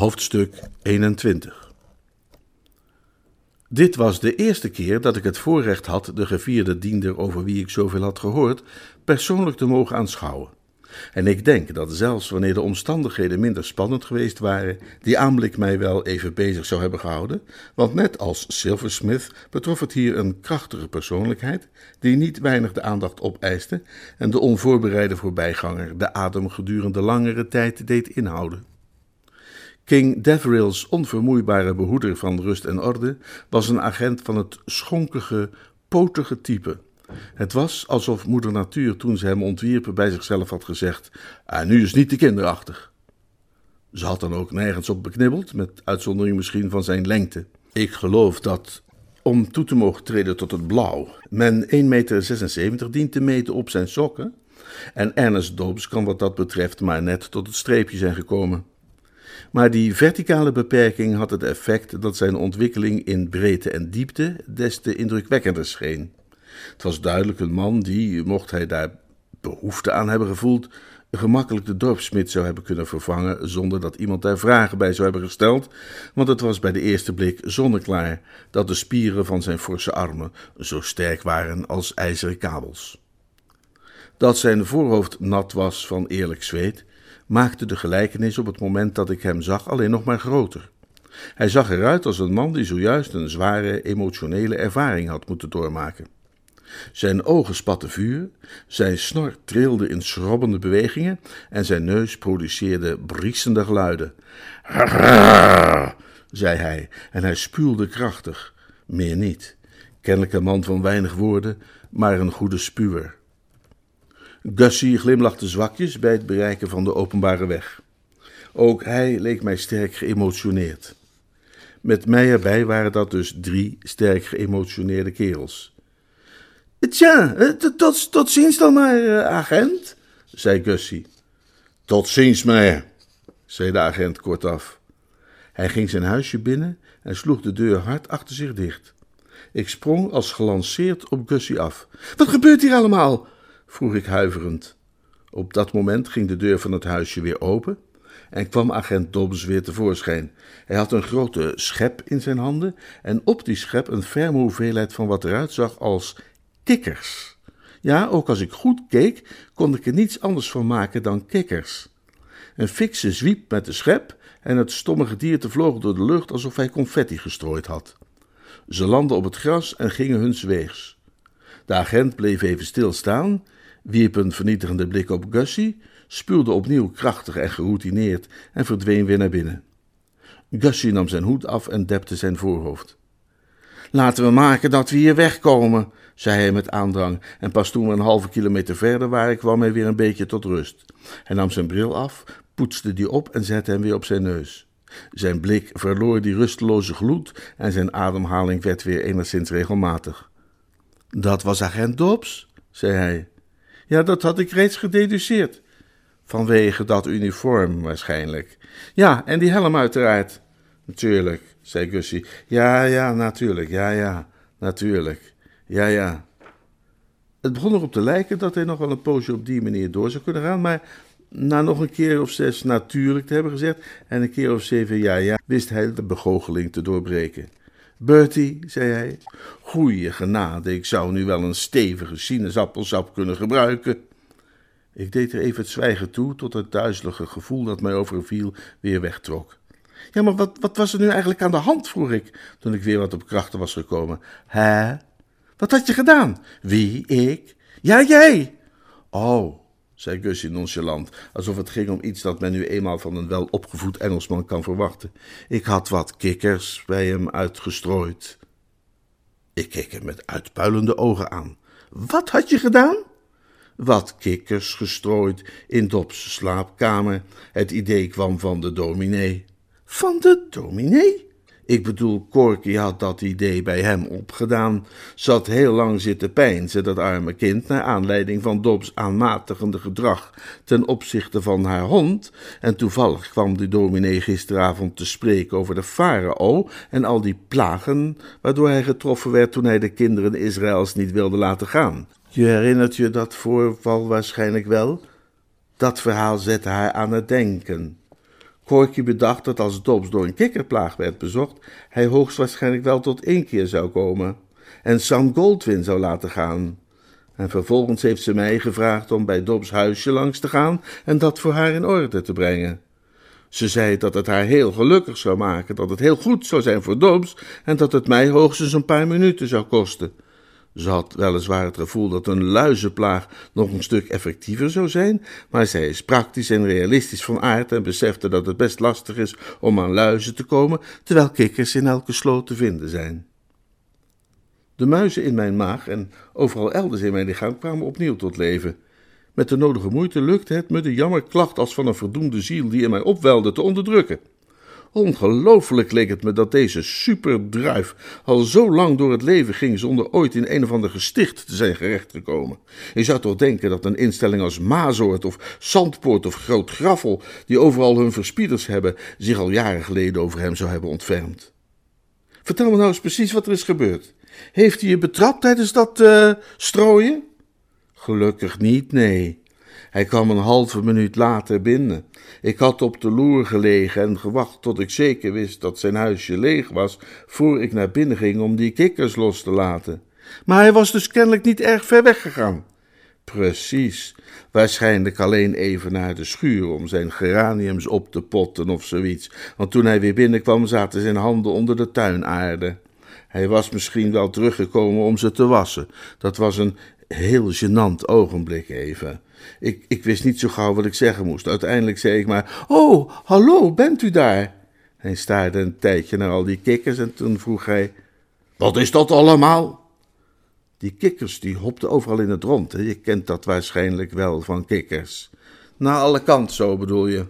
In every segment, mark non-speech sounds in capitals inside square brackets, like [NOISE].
Hoofdstuk 21 Dit was de eerste keer dat ik het voorrecht had de gevierde diender over wie ik zoveel had gehoord, persoonlijk te mogen aanschouwen. En ik denk dat zelfs wanneer de omstandigheden minder spannend geweest waren, die aanblik mij wel even bezig zou hebben gehouden, want net als Silversmith betrof het hier een krachtige persoonlijkheid, die niet weinig de aandacht opeiste en de onvoorbereide voorbijganger de adem gedurende langere tijd deed inhouden. King Deveril's onvermoeibare behoeder van rust en orde was een agent van het schonkige, potige type. Het was alsof moeder natuur toen ze hem ontwierpen bij zichzelf had gezegd: ah, nu is niet te kinderachtig. Ze had dan ook nergens op beknibbeld, met uitzondering misschien van zijn lengte. Ik geloof dat, om toe te mogen treden tot het blauw, men 1,76 meter dient te meten op zijn sokken. En Ernest Dobbs kan wat dat betreft maar net tot het streepje zijn gekomen. Maar die verticale beperking had het effect dat zijn ontwikkeling in breedte en diepte des te indrukwekkender scheen. Het was duidelijk een man die, mocht hij daar behoefte aan hebben gevoeld, gemakkelijk de dorpsmid zou hebben kunnen vervangen zonder dat iemand daar vragen bij zou hebben gesteld, want het was bij de eerste blik zonneklaar dat de spieren van zijn forse armen zo sterk waren als ijzeren kabels. Dat zijn voorhoofd nat was van eerlijk zweet, maakte de gelijkenis op het moment dat ik hem zag alleen nog maar groter. Hij zag eruit als een man die zojuist een zware emotionele ervaring had moeten doormaken. Zijn ogen spatten vuur, zijn snor trilde in schrobbende bewegingen en zijn neus produceerde briesende geluiden. [LAUGHS] Zei hij, en hij spuwde krachtig. Meer niet. Kennelijk een man van weinig woorden, maar een goede spuwer. Gussie glimlachte zwakjes bij het bereiken van de openbare weg. Ook hij leek mij sterk geëmotioneerd. Met mij erbij waren dat dus drie sterk geëmotioneerde kerels. Tja, tot, tot ziens dan maar, agent, zei Gussie. Tot ziens, meneer, zei de agent kortaf. Hij ging zijn huisje binnen en sloeg de deur hard achter zich dicht. Ik sprong als gelanceerd op Gussie af. Wat gebeurt hier allemaal? Vroeg ik huiverend. Op dat moment ging de deur van het huisje weer open en kwam agent Dobbs weer tevoorschijn. Hij had een grote schep in zijn handen en op die schep een ferme hoeveelheid van wat eruit zag als kikkers. Ja, ook als ik goed keek, kon ik er niets anders van maken dan kikkers. Een fikse zwiep met de schep en het stomme gedierte vloog door de lucht alsof hij confetti gestrooid had. Ze landden op het gras en gingen hun weegs. De agent bleef even stilstaan, wierp een vernietigende blik op Gussie, spuwde opnieuw krachtig en geroutineerd en verdween weer naar binnen. Gussie nam zijn hoed af en depte zijn voorhoofd. Laten we maken dat we hier wegkomen, zei hij met aandrang, en pas toen we een halve kilometer verder waren, kwam hij weer een beetje tot rust. Hij nam zijn bril af, poetste die op en zette hem weer op zijn neus. Zijn blik verloor die rusteloze gloed en zijn ademhaling werd weer enigszins regelmatig. Dat was agent Dobbs, zei hij. Ja, dat had ik reeds gededuceerd. Vanwege dat uniform waarschijnlijk. Ja, en die helm uiteraard. Natuurlijk, zei Gussie. Ja, ja, natuurlijk, ja, ja, natuurlijk. Ja, ja. Het begon erop te lijken dat hij nog wel een poosje op die manier door zou kunnen gaan, maar na nog een keer of zes natuurlijk te hebben gezegd en een keer of zeven ja, ja, wist hij de begoocheling te doorbreken. Bertie, zei hij, goeie genade, ik zou nu wel een stevige sinaasappelsap kunnen gebruiken. Ik deed er even het zwijgen toe, tot het duizelige gevoel dat mij overviel weer wegtrok. Ja, maar wat, wat was er nu eigenlijk aan de hand, vroeg ik, toen ik weer wat op krachten was gekomen. Hè? Wat had je gedaan? Wie, ik? Ja, jij! Oh, zei Gussie nonchalant, alsof het ging om iets dat men nu eenmaal van een welopgevoed Engelsman kan verwachten. Ik had wat kikkers bij hem uitgestrooid. Ik keek hem met uitpuilende ogen aan. Wat had je gedaan? wat kikkers gestrooid in Dobs slaapkamer. Het idee kwam van de dominee. Van de dominee? Ik bedoel, Corky had dat idee bij hem opgedaan. Zat heel lang zitten pijnzen, dat arme kind, naar aanleiding van Dobs aanmatigende gedrag ten opzichte van haar hond. En toevallig kwam de dominee gisteravond te spreken over de farao en al die plagen waardoor hij getroffen werd toen hij de kinderen Israëls niet wilde laten gaan. Je herinnert je dat voorval waarschijnlijk wel? Dat verhaal zette haar aan het denken. Corky bedacht dat als Dobbs door een kikkerplaag werd bezocht, hij hoogstwaarschijnlijk wel tot één keer zou komen en Sam Goldwyn zou laten gaan. En vervolgens heeft ze mij gevraagd om bij Dobbs huisje langs te gaan en dat voor haar in orde te brengen. Ze zei dat het haar heel gelukkig zou maken, dat het heel goed zou zijn voor Dobbs en dat het mij hoogstens een paar minuten zou kosten. Ze had weliswaar het gevoel dat een luizenplaag nog een stuk effectiever zou zijn, maar zij is praktisch en realistisch van aard en besefte dat het best lastig is om aan luizen te komen, terwijl kikkers in elke sloot te vinden zijn. De muizen in mijn maag en overal elders in mijn lichaam kwamen opnieuw tot leven. Met de nodige moeite lukte het me de jammerklacht als van een verdoemde ziel die in mij opwelde te onderdrukken. Ongelooflijk leek het me dat deze superdruif al zo lang door het leven ging zonder ooit in een of ander gesticht te zijn gekomen. Je zou toch denken dat een instelling als Mazoort of Zandpoort of Groot Graffel, die overal hun verspieders hebben, zich al jaren geleden over hem zou hebben ontfermd. Vertel me nou eens precies wat er is gebeurd. Heeft hij je betrapt tijdens dat uh, strooien? Gelukkig niet, nee. Hij kwam een halve minuut later binnen. Ik had op de loer gelegen en gewacht tot ik zeker wist dat zijn huisje leeg was, voor ik naar binnen ging om die kikkers los te laten. Maar hij was dus kennelijk niet erg ver weggegaan. Precies, waarschijnlijk alleen even naar de schuur om zijn geraniums op te potten of zoiets, want toen hij weer binnenkwam zaten zijn handen onder de tuinaarde. Hij was misschien wel teruggekomen om ze te wassen. Dat was een heel gênant ogenblik even. Ik, ik wist niet zo gauw wat ik zeggen moest. Uiteindelijk zei ik maar: Oh, hallo, bent u daar? Hij staarde een tijdje naar al die kikkers en toen vroeg hij: Wat is dat allemaal? Die kikkers die hopten overal in het rond. Je kent dat waarschijnlijk wel van kikkers. Naar alle kanten, zo bedoel je?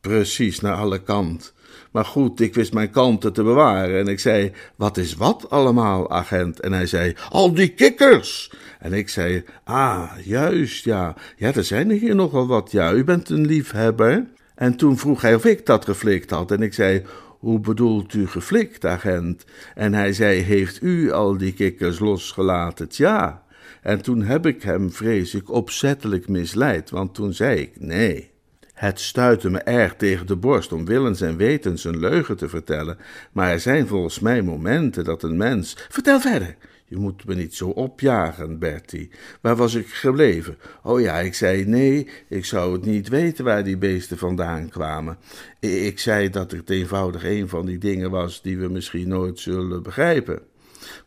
Precies, naar alle kanten. Maar goed, ik wist mijn kanten te bewaren en ik zei: Wat is wat allemaal, agent? En hij zei: Al die kikkers. En ik zei: Ah, juist, ja. Ja, er zijn er hier nogal wat, ja. U bent een liefhebber. En toen vroeg hij of ik dat geflikt had. En ik zei: Hoe bedoelt u geflikt, agent? En hij zei: Heeft u al die kikkers losgelaten? Ja. En toen heb ik hem, vrees ik, opzettelijk misleid, want toen zei ik: Nee. Het stuitte me erg tegen de borst om willens en wetens een leugen te vertellen, maar er zijn volgens mij momenten dat een mens. Vertel verder. Je moet me niet zo opjagen, Bertie. Waar was ik gebleven? Oh ja, ik zei nee, ik zou het niet weten waar die beesten vandaan kwamen. Ik zei dat het eenvoudig een van die dingen was die we misschien nooit zullen begrijpen.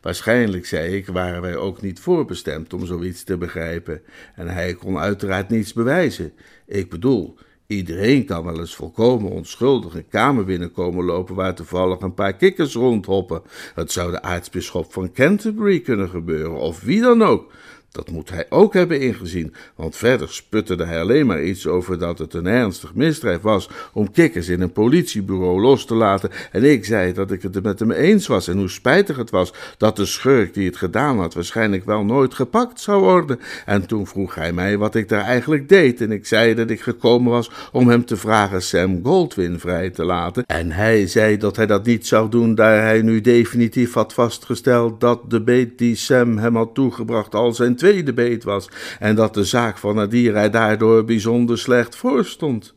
Waarschijnlijk, zei ik, waren wij ook niet voorbestemd om zoiets te begrijpen, en hij kon uiteraard niets bewijzen. Ik bedoel, Iedereen kan wel eens volkomen onschuldig een kamer binnenkomen lopen waar toevallig een paar kikkers rondhoppen. Het zou de aartsbisschop van Canterbury kunnen gebeuren, of wie dan ook. Dat moet hij ook hebben ingezien, want verder sputterde hij alleen maar iets over dat het een ernstig misdrijf was om kikkers in een politiebureau los te laten. En ik zei dat ik het met hem eens was en hoe spijtig het was dat de schurk die het gedaan had waarschijnlijk wel nooit gepakt zou worden. En toen vroeg hij mij wat ik daar eigenlijk deed en ik zei dat ik gekomen was om hem te vragen Sam Goldwyn vrij te laten. En hij zei dat hij dat niet zou doen daar hij nu definitief had vastgesteld dat de beet die Sam hem had toegebracht al zijn tweede beet was en dat de zaak van Nadir hij daardoor bijzonder slecht voorstond.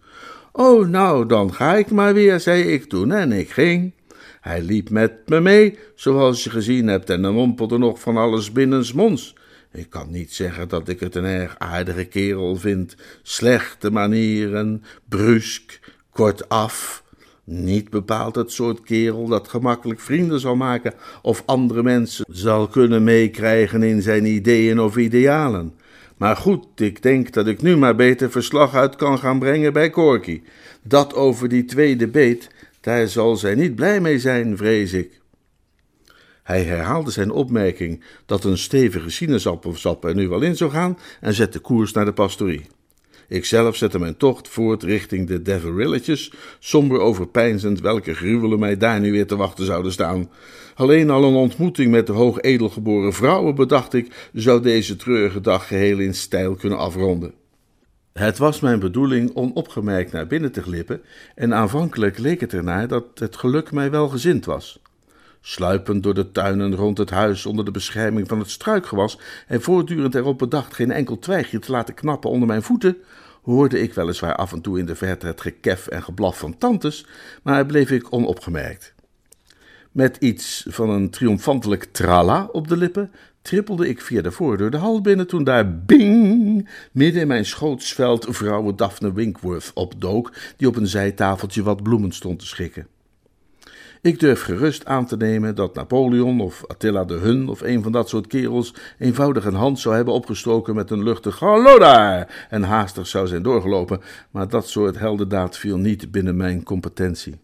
Oh, nou, dan ga ik maar weer, zei ik toen, en ik ging. Hij liep met me mee, zoals je gezien hebt, en mompelde nog van alles binnensmonds. Ik kan niet zeggen dat ik het een erg aardige kerel vind. Slechte manieren, brusk, kortaf. Niet bepaald het soort kerel dat gemakkelijk vrienden zal maken of andere mensen zal kunnen meekrijgen in zijn ideeën of idealen. Maar goed, ik denk dat ik nu maar beter verslag uit kan gaan brengen bij Corky. Dat over die tweede beet, daar zal zij niet blij mee zijn, vrees ik. Hij herhaalde zijn opmerking dat een stevige sinaasappelsap er nu wel in zou gaan en zette koers naar de pastorie. Ikzelf zette mijn tocht voort richting de Deverilletjes, somber overpeinzend welke gruwelen mij daar nu weer te wachten zouden staan. Alleen al een ontmoeting met de hoog edelgeboren vrouwen, bedacht ik, zou deze treurige dag geheel in stijl kunnen afronden. Het was mijn bedoeling onopgemerkt naar binnen te glippen, en aanvankelijk leek het ernaar dat het geluk mij wel gezind was. Sluipend door de tuinen rond het huis onder de bescherming van het struikgewas en voortdurend erop bedacht geen enkel twijgje te laten knappen onder mijn voeten, hoorde ik weliswaar af en toe in de verte het gekef en geblaf van tantes, maar bleef ik onopgemerkt. Met iets van een triomfantelijk trala op de lippen trippelde ik via de voordeur de hal binnen toen daar bing midden in mijn schootsveld vrouwen Daphne Winkworth opdook, die op een zijtafeltje wat bloemen stond te schikken. Ik durf gerust aan te nemen dat Napoleon of Attila de Hun of een van dat soort kerels eenvoudig een hand zou hebben opgestoken met een luchtig hallo daar en haastig zou zijn doorgelopen, maar dat soort heldendaad viel niet binnen mijn competentie.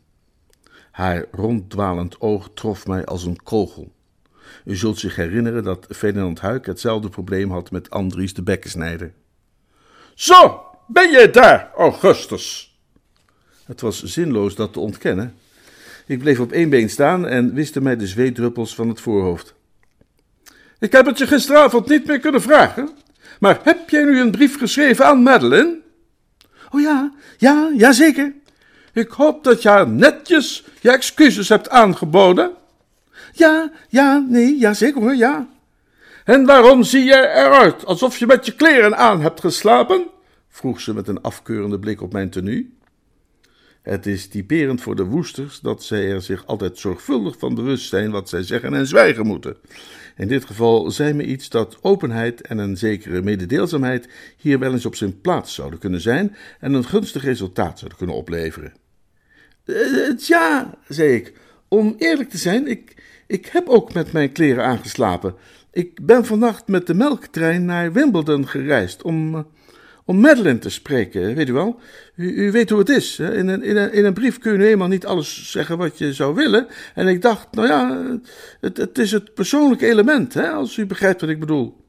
Haar ronddwalend oog trof mij als een kogel. U zult zich herinneren dat Ferdinand Huyck hetzelfde probleem had met Andries de Bekkensnijder. Zo, ben je daar, Augustus? Het was zinloos dat te ontkennen. Ik bleef op één been staan en wiste mij de zweetdruppels van het voorhoofd. Ik heb het je gisteravond niet meer kunnen vragen, maar heb jij nu een brief geschreven aan Madeline? Oh ja, ja, ja zeker. Ik hoop dat je haar netjes je excuses hebt aangeboden. Ja, ja, nee, ja zeker hoor, ja. En waarom zie jij eruit alsof je met je kleren aan hebt geslapen? vroeg ze met een afkeurende blik op mijn tenue. Het is typerend voor de woesters dat zij er zich altijd zorgvuldig van bewust zijn wat zij zeggen en zwijgen moeten. In dit geval zei me iets dat openheid en een zekere mededeelzaamheid hier wel eens op zijn plaats zouden kunnen zijn en een gunstig resultaat zouden kunnen opleveren. Uh, ja, zei ik, om eerlijk te zijn, ik, ik heb ook met mijn kleren aangeslapen. Ik ben vannacht met de melktrein naar Wimbledon gereisd om, eh, om Madeline te spreken, weet u wel. U, u weet hoe het is. Hè? In, een, in, een, brief kun je nu eenmaal niet alles zeggen wat je zou willen. En ik dacht, nou ja, het, het is het persoonlijke element, hè, als u begrijpt wat ik bedoel.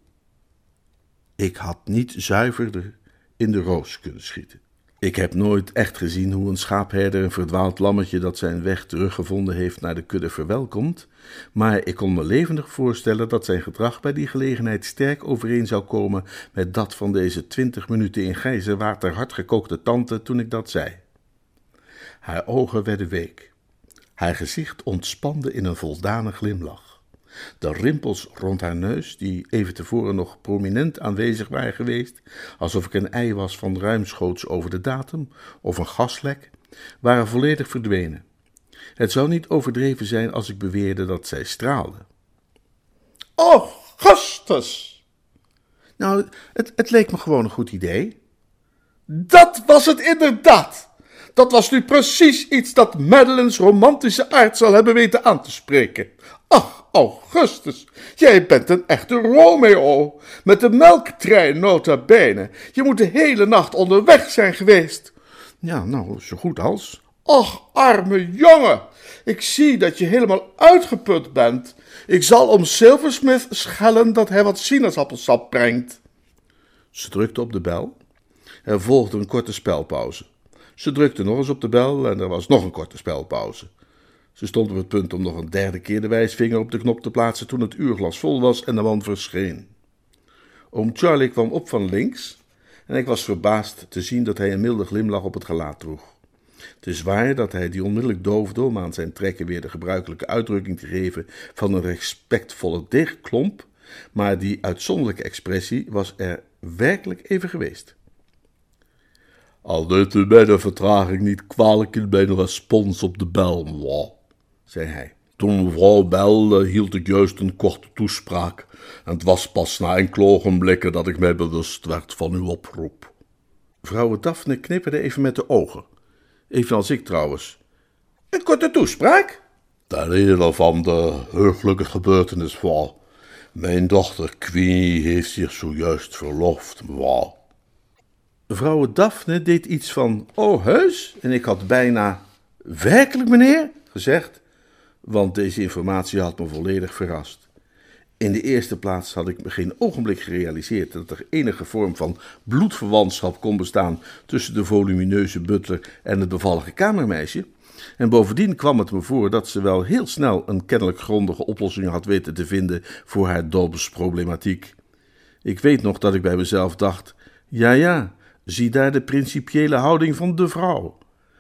Ik had niet zuiverder in de roos kunnen schieten. Ik heb nooit echt gezien hoe een schaapherder een verdwaald lammetje dat zijn weg teruggevonden heeft naar de kudde verwelkomt, maar ik kon me levendig voorstellen dat zijn gedrag bij die gelegenheid sterk overeen zou komen met dat van deze twintig minuten in gijze water hardgekookte tante toen ik dat zei. Haar ogen werden week. Haar gezicht ontspande in een voldane glimlach. De rimpels rond haar neus, die even tevoren nog prominent aanwezig waren geweest, alsof ik een ei was van ruimschoots over de datum of een gaslek, waren volledig verdwenen. Het zou niet overdreven zijn als ik beweerde dat zij straalde. Augustus! Nou, het, het leek me gewoon een goed idee. Dat was het inderdaad! Dat was nu precies iets dat Madeline's romantische aard zal hebben weten aan te spreken. Ach, Augustus, jij bent een echte Romeo. Met de melktrein nota bene. Je moet de hele nacht onderweg zijn geweest. Ja, nou, zo goed als. Ach, arme jongen. Ik zie dat je helemaal uitgeput bent. Ik zal om Silversmith schellen dat hij wat sinaasappelsap brengt. Ze drukte op de bel. Er volgde een korte spelpauze. Ze drukte nog eens op de bel en er was nog een korte spelpauze. Ze stond op het punt om nog een derde keer de wijsvinger op de knop te plaatsen toen het uurglas vol was en de man verscheen. Oom Charlie kwam op van links en ik was verbaasd te zien dat hij een milde glimlach op het gelaat droeg. Het is waar dat hij die onmiddellijk doofde om aan zijn trekken weer de gebruikelijke uitdrukking te geven van een respectvolle dichtklomp, maar die uitzonderlijke expressie was er werkelijk even geweest. Al neemt u mij de vertraging niet kwalijk in mijn respons op de bel, moi zei hij. Toen mevrouw belde, hield ik juist een korte toespraak, en het was pas na enkele ogenblikken dat ik mij bewust werd van uw oproep. Vrouw Daphne knipperde even met de ogen, evenals ik trouwens. Een korte toespraak? Ten ene van de heugelijke gebeurtenis van. Mijn dochter Queenie heeft zich zojuist verloofd, mevrouw. Vrouw Daphne deed iets van, oh heus, en ik had bijna, werkelijk meneer, gezegd want deze informatie had me volledig verrast. In de eerste plaats had ik me geen ogenblik gerealiseerd dat er enige vorm van bloedverwantschap kon bestaan tussen de volumineuze butler en het bevallige kamermeisje. En bovendien kwam het me voor dat ze wel heel snel een kennelijk grondige oplossing had weten te vinden voor haar dolbesproblematiek. Ik weet nog dat ik bij mezelf dacht: ja, ja, zie daar de principiële houding van de vrouw.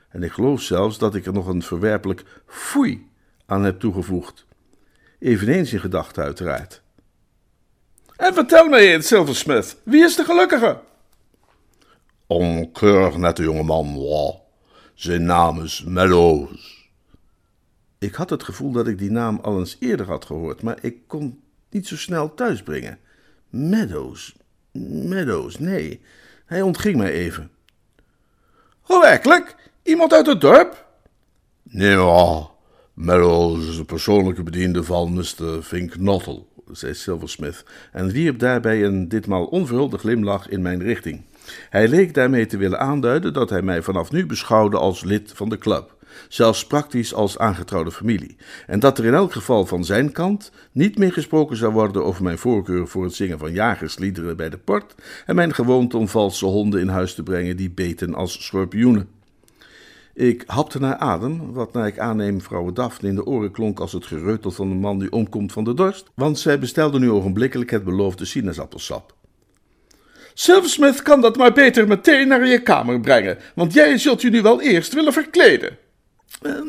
En ik geloof zelfs dat ik er nog een verwerpelijk foei aan heb toegevoegd. Eveneens in gedachten, uiteraard. En vertel mij eens, Silversmith, wie is de gelukkige? Een keurig nette jongeman, wow. Zijn naam is Mellows. Ik had het gevoel dat ik die naam al eens eerder had gehoord, maar ik kon niet zo snel thuisbrengen. Meadows, Meadows, nee, hij ontging mij even. Oh, werkelijk? Iemand uit het dorp? Nee, maar Mellows is de persoonlijke bediende van Mr. Fink Nottle, zei Silversmith en wierp daarbij een ditmaal onverhulde glimlach in mijn richting. Hij leek daarmee te willen aanduiden dat hij mij vanaf nu beschouwde als lid van de club, zelfs praktisch als aangetrouwde familie, en dat er in elk geval van zijn kant niet meer gesproken zou worden over mijn voorkeur voor het zingen van jagersliederen bij de port en mijn gewoonte om valse honden in huis te brengen die beten als schorpioenen. Ik hapte naar adem, wat naar ik aanneem vrouw Daphne in de oren klonk als het gereutel van een man die omkomt van de dorst, want zij bestelde nu ogenblikkelijk het beloofde sinaasappelsap. Silversmith kan dat maar beter meteen naar je kamer brengen, want jij zult je nu wel eerst willen verkleden. Uh,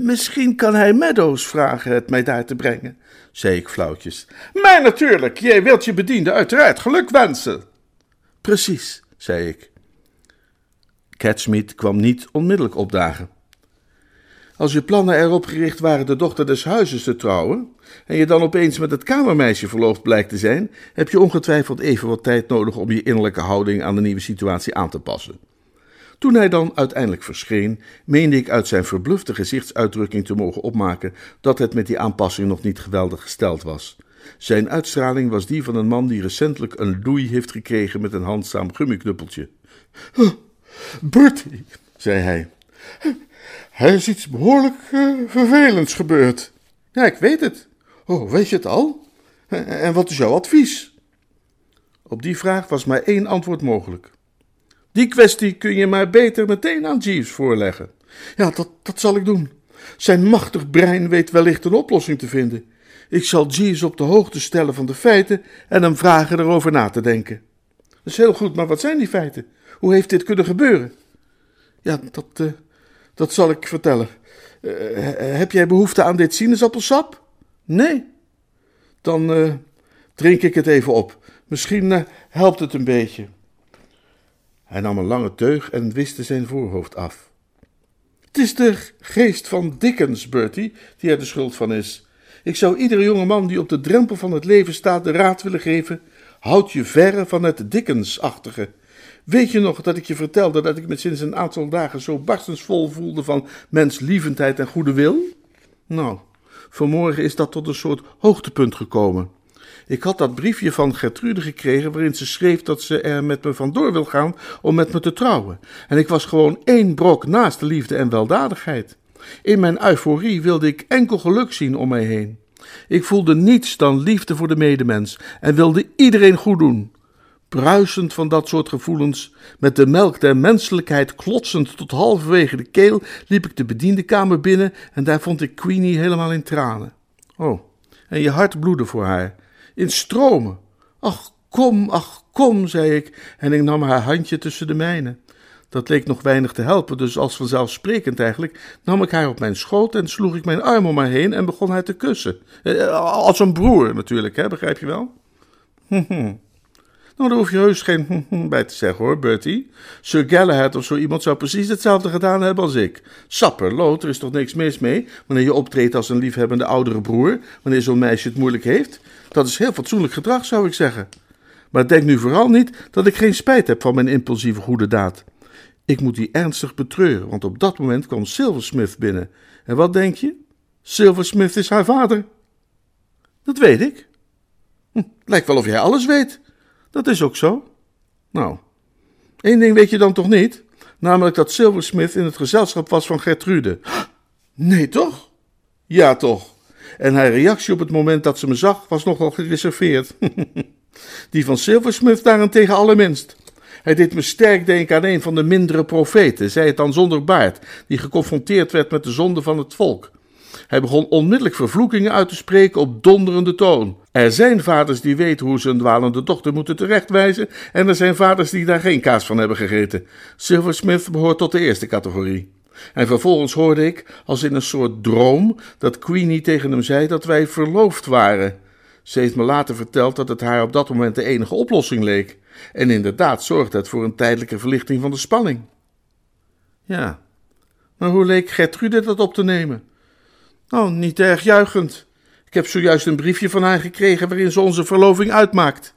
misschien kan hij Meadows vragen het mij daar te brengen, zei ik flauwtjes. Maar natuurlijk, jij wilt je bediende uiteraard geluk wensen. Precies, zei ik. Catsmeet kwam niet onmiddellijk opdagen. Als je plannen erop gericht waren de dochter des huizes te trouwen, en je dan opeens met het kamermeisje verloofd blijkt te zijn, heb je ongetwijfeld even wat tijd nodig om je innerlijke houding aan de nieuwe situatie aan te passen. Toen hij dan uiteindelijk verscheen, meende ik uit zijn verblufte gezichtsuitdrukking te mogen opmaken dat het met die aanpassing nog niet geweldig gesteld was. Zijn uitstraling was die van een man die recentelijk een loei heeft gekregen met een handzaam gummiknuppeltje. Bertie, zei hij, er is iets behoorlijk uh, vervelends gebeurd. Ja, ik weet het. Oh, weet je het al? En wat is jouw advies? Op die vraag was maar één antwoord mogelijk. Die kwestie kun je maar beter meteen aan Jeeves voorleggen. Ja, dat, dat zal ik doen. Zijn machtig brein weet wellicht een oplossing te vinden. Ik zal Jeeves op de hoogte stellen van de feiten en hem vragen erover na te denken. Dat is heel goed, maar wat zijn die feiten? Hoe heeft dit kunnen gebeuren? Ja, dat, uh, dat zal ik vertellen. Uh, heb jij behoefte aan dit sinaasappelsap? Nee. Dan uh, drink ik het even op. Misschien helpt het een beetje. Hij nam een lange teug en wischte zijn voorhoofd af. Het is de geest van Dickens, Bertie, die er de schuld van is. Ik zou iedere jonge man die op de drempel van het leven staat de raad willen geven: houd je verre van het Dickens-achtige. Weet je nog dat ik je vertelde dat ik me sinds een aantal dagen zo barstensvol voelde van menslievendheid en goede wil? Nou, vanmorgen is dat tot een soort hoogtepunt gekomen. Ik had dat briefje van Gertrude gekregen waarin ze schreef dat ze er met me vandoor wil gaan om met me te trouwen. En ik was gewoon één brok naast de liefde en weldadigheid. In mijn euforie wilde ik enkel geluk zien om mij heen. Ik voelde niets dan liefde voor de medemens en wilde iedereen goed doen. Bruisend van dat soort gevoelens, met de melk der menselijkheid klotsend tot halverwege de keel, liep ik de bediendenkamer binnen en daar vond ik Queenie helemaal in tranen. Oh, en je hart bloedde voor haar, in stromen. Ach, kom, ach, kom, zei ik, en ik nam haar handje tussen de mijne. Dat leek nog weinig te helpen, dus als vanzelfsprekend eigenlijk, nam ik haar op mijn schoot en sloeg ik mijn arm om haar heen en begon haar te kussen. Eh, als een broer natuurlijk, hè, begrijp je wel? Nou, daar hoef je heus geen [LAUGHS] bij te zeggen hoor, Bertie. Sir Galahad of zo iemand zou precies hetzelfde gedaan hebben als ik. Sapperloot, er is toch niks mis mee wanneer je optreedt als een liefhebbende oudere broer, wanneer zo'n meisje het moeilijk heeft. Dat is heel fatsoenlijk gedrag, zou ik zeggen. Maar denk nu vooral niet dat ik geen spijt heb van mijn impulsieve goede daad. Ik moet die ernstig betreuren, want op dat moment kwam Silversmith binnen. En wat denk je? Silversmith is haar vader. Dat weet ik. Hm, lijkt wel of jij alles weet. Dat is ook zo. Nou, één ding weet je dan toch niet? Namelijk dat Silversmith in het gezelschap was van Gertrude. Nee, toch? Ja, toch. En haar reactie op het moment dat ze me zag was nogal gereserveerd. [LAUGHS] Die van Silversmith daarentegen allerminst. Hij deed me sterk denken aan een van de mindere profeten, zei het dan zonder baard, die geconfronteerd werd met de zonde van het volk. Hij begon onmiddellijk vervloekingen uit te spreken op donderende toon. Er zijn vaders die weten hoe ze een dwalende dochter moeten terechtwijzen, en er zijn vaders die daar geen kaas van hebben gegeten. Silversmith behoort tot de eerste categorie. En vervolgens hoorde ik, als in een soort droom, dat Queenie tegen hem zei dat wij verloofd waren. Ze heeft me later verteld dat het haar op dat moment de enige oplossing leek. En inderdaad zorgde het voor een tijdelijke verlichting van de spanning. Ja, maar hoe leek Gertrude dat op te nemen? Oh, niet erg juichend. Ik heb zojuist een briefje van haar gekregen waarin ze onze verloving uitmaakt.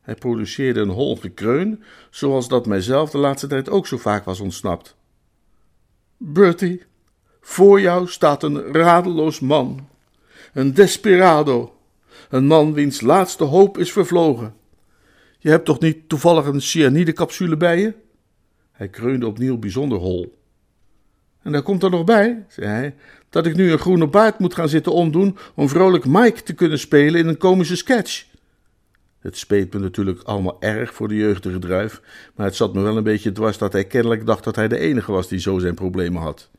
Hij produceerde een hol gekreun, zoals dat mijzelf de laatste tijd ook zo vaak was ontsnapt. Bertie, voor jou staat een radeloos man, een desperado, een man wiens laatste hoop is vervlogen. Je hebt toch niet toevallig een cyanidecapsule bij je? Hij kreunde opnieuw bijzonder hol. En daar komt er nog bij, zei hij, dat ik nu een groene baard moet gaan zitten omdoen om vrolijk Mike te kunnen spelen in een komische sketch. Het speet me natuurlijk allemaal erg voor de jeugdige druif, maar het zat me wel een beetje dwars dat hij kennelijk dacht dat hij de enige was die zo zijn problemen had.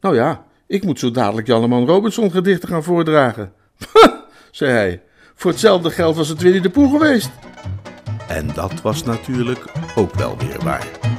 Nou ja, ik moet zo dadelijk Janneman Robinson gedichten gaan voordragen. [LAUGHS] zei hij, voor hetzelfde geld was het Winnie de Poe geweest. En dat was natuurlijk ook wel weer waar.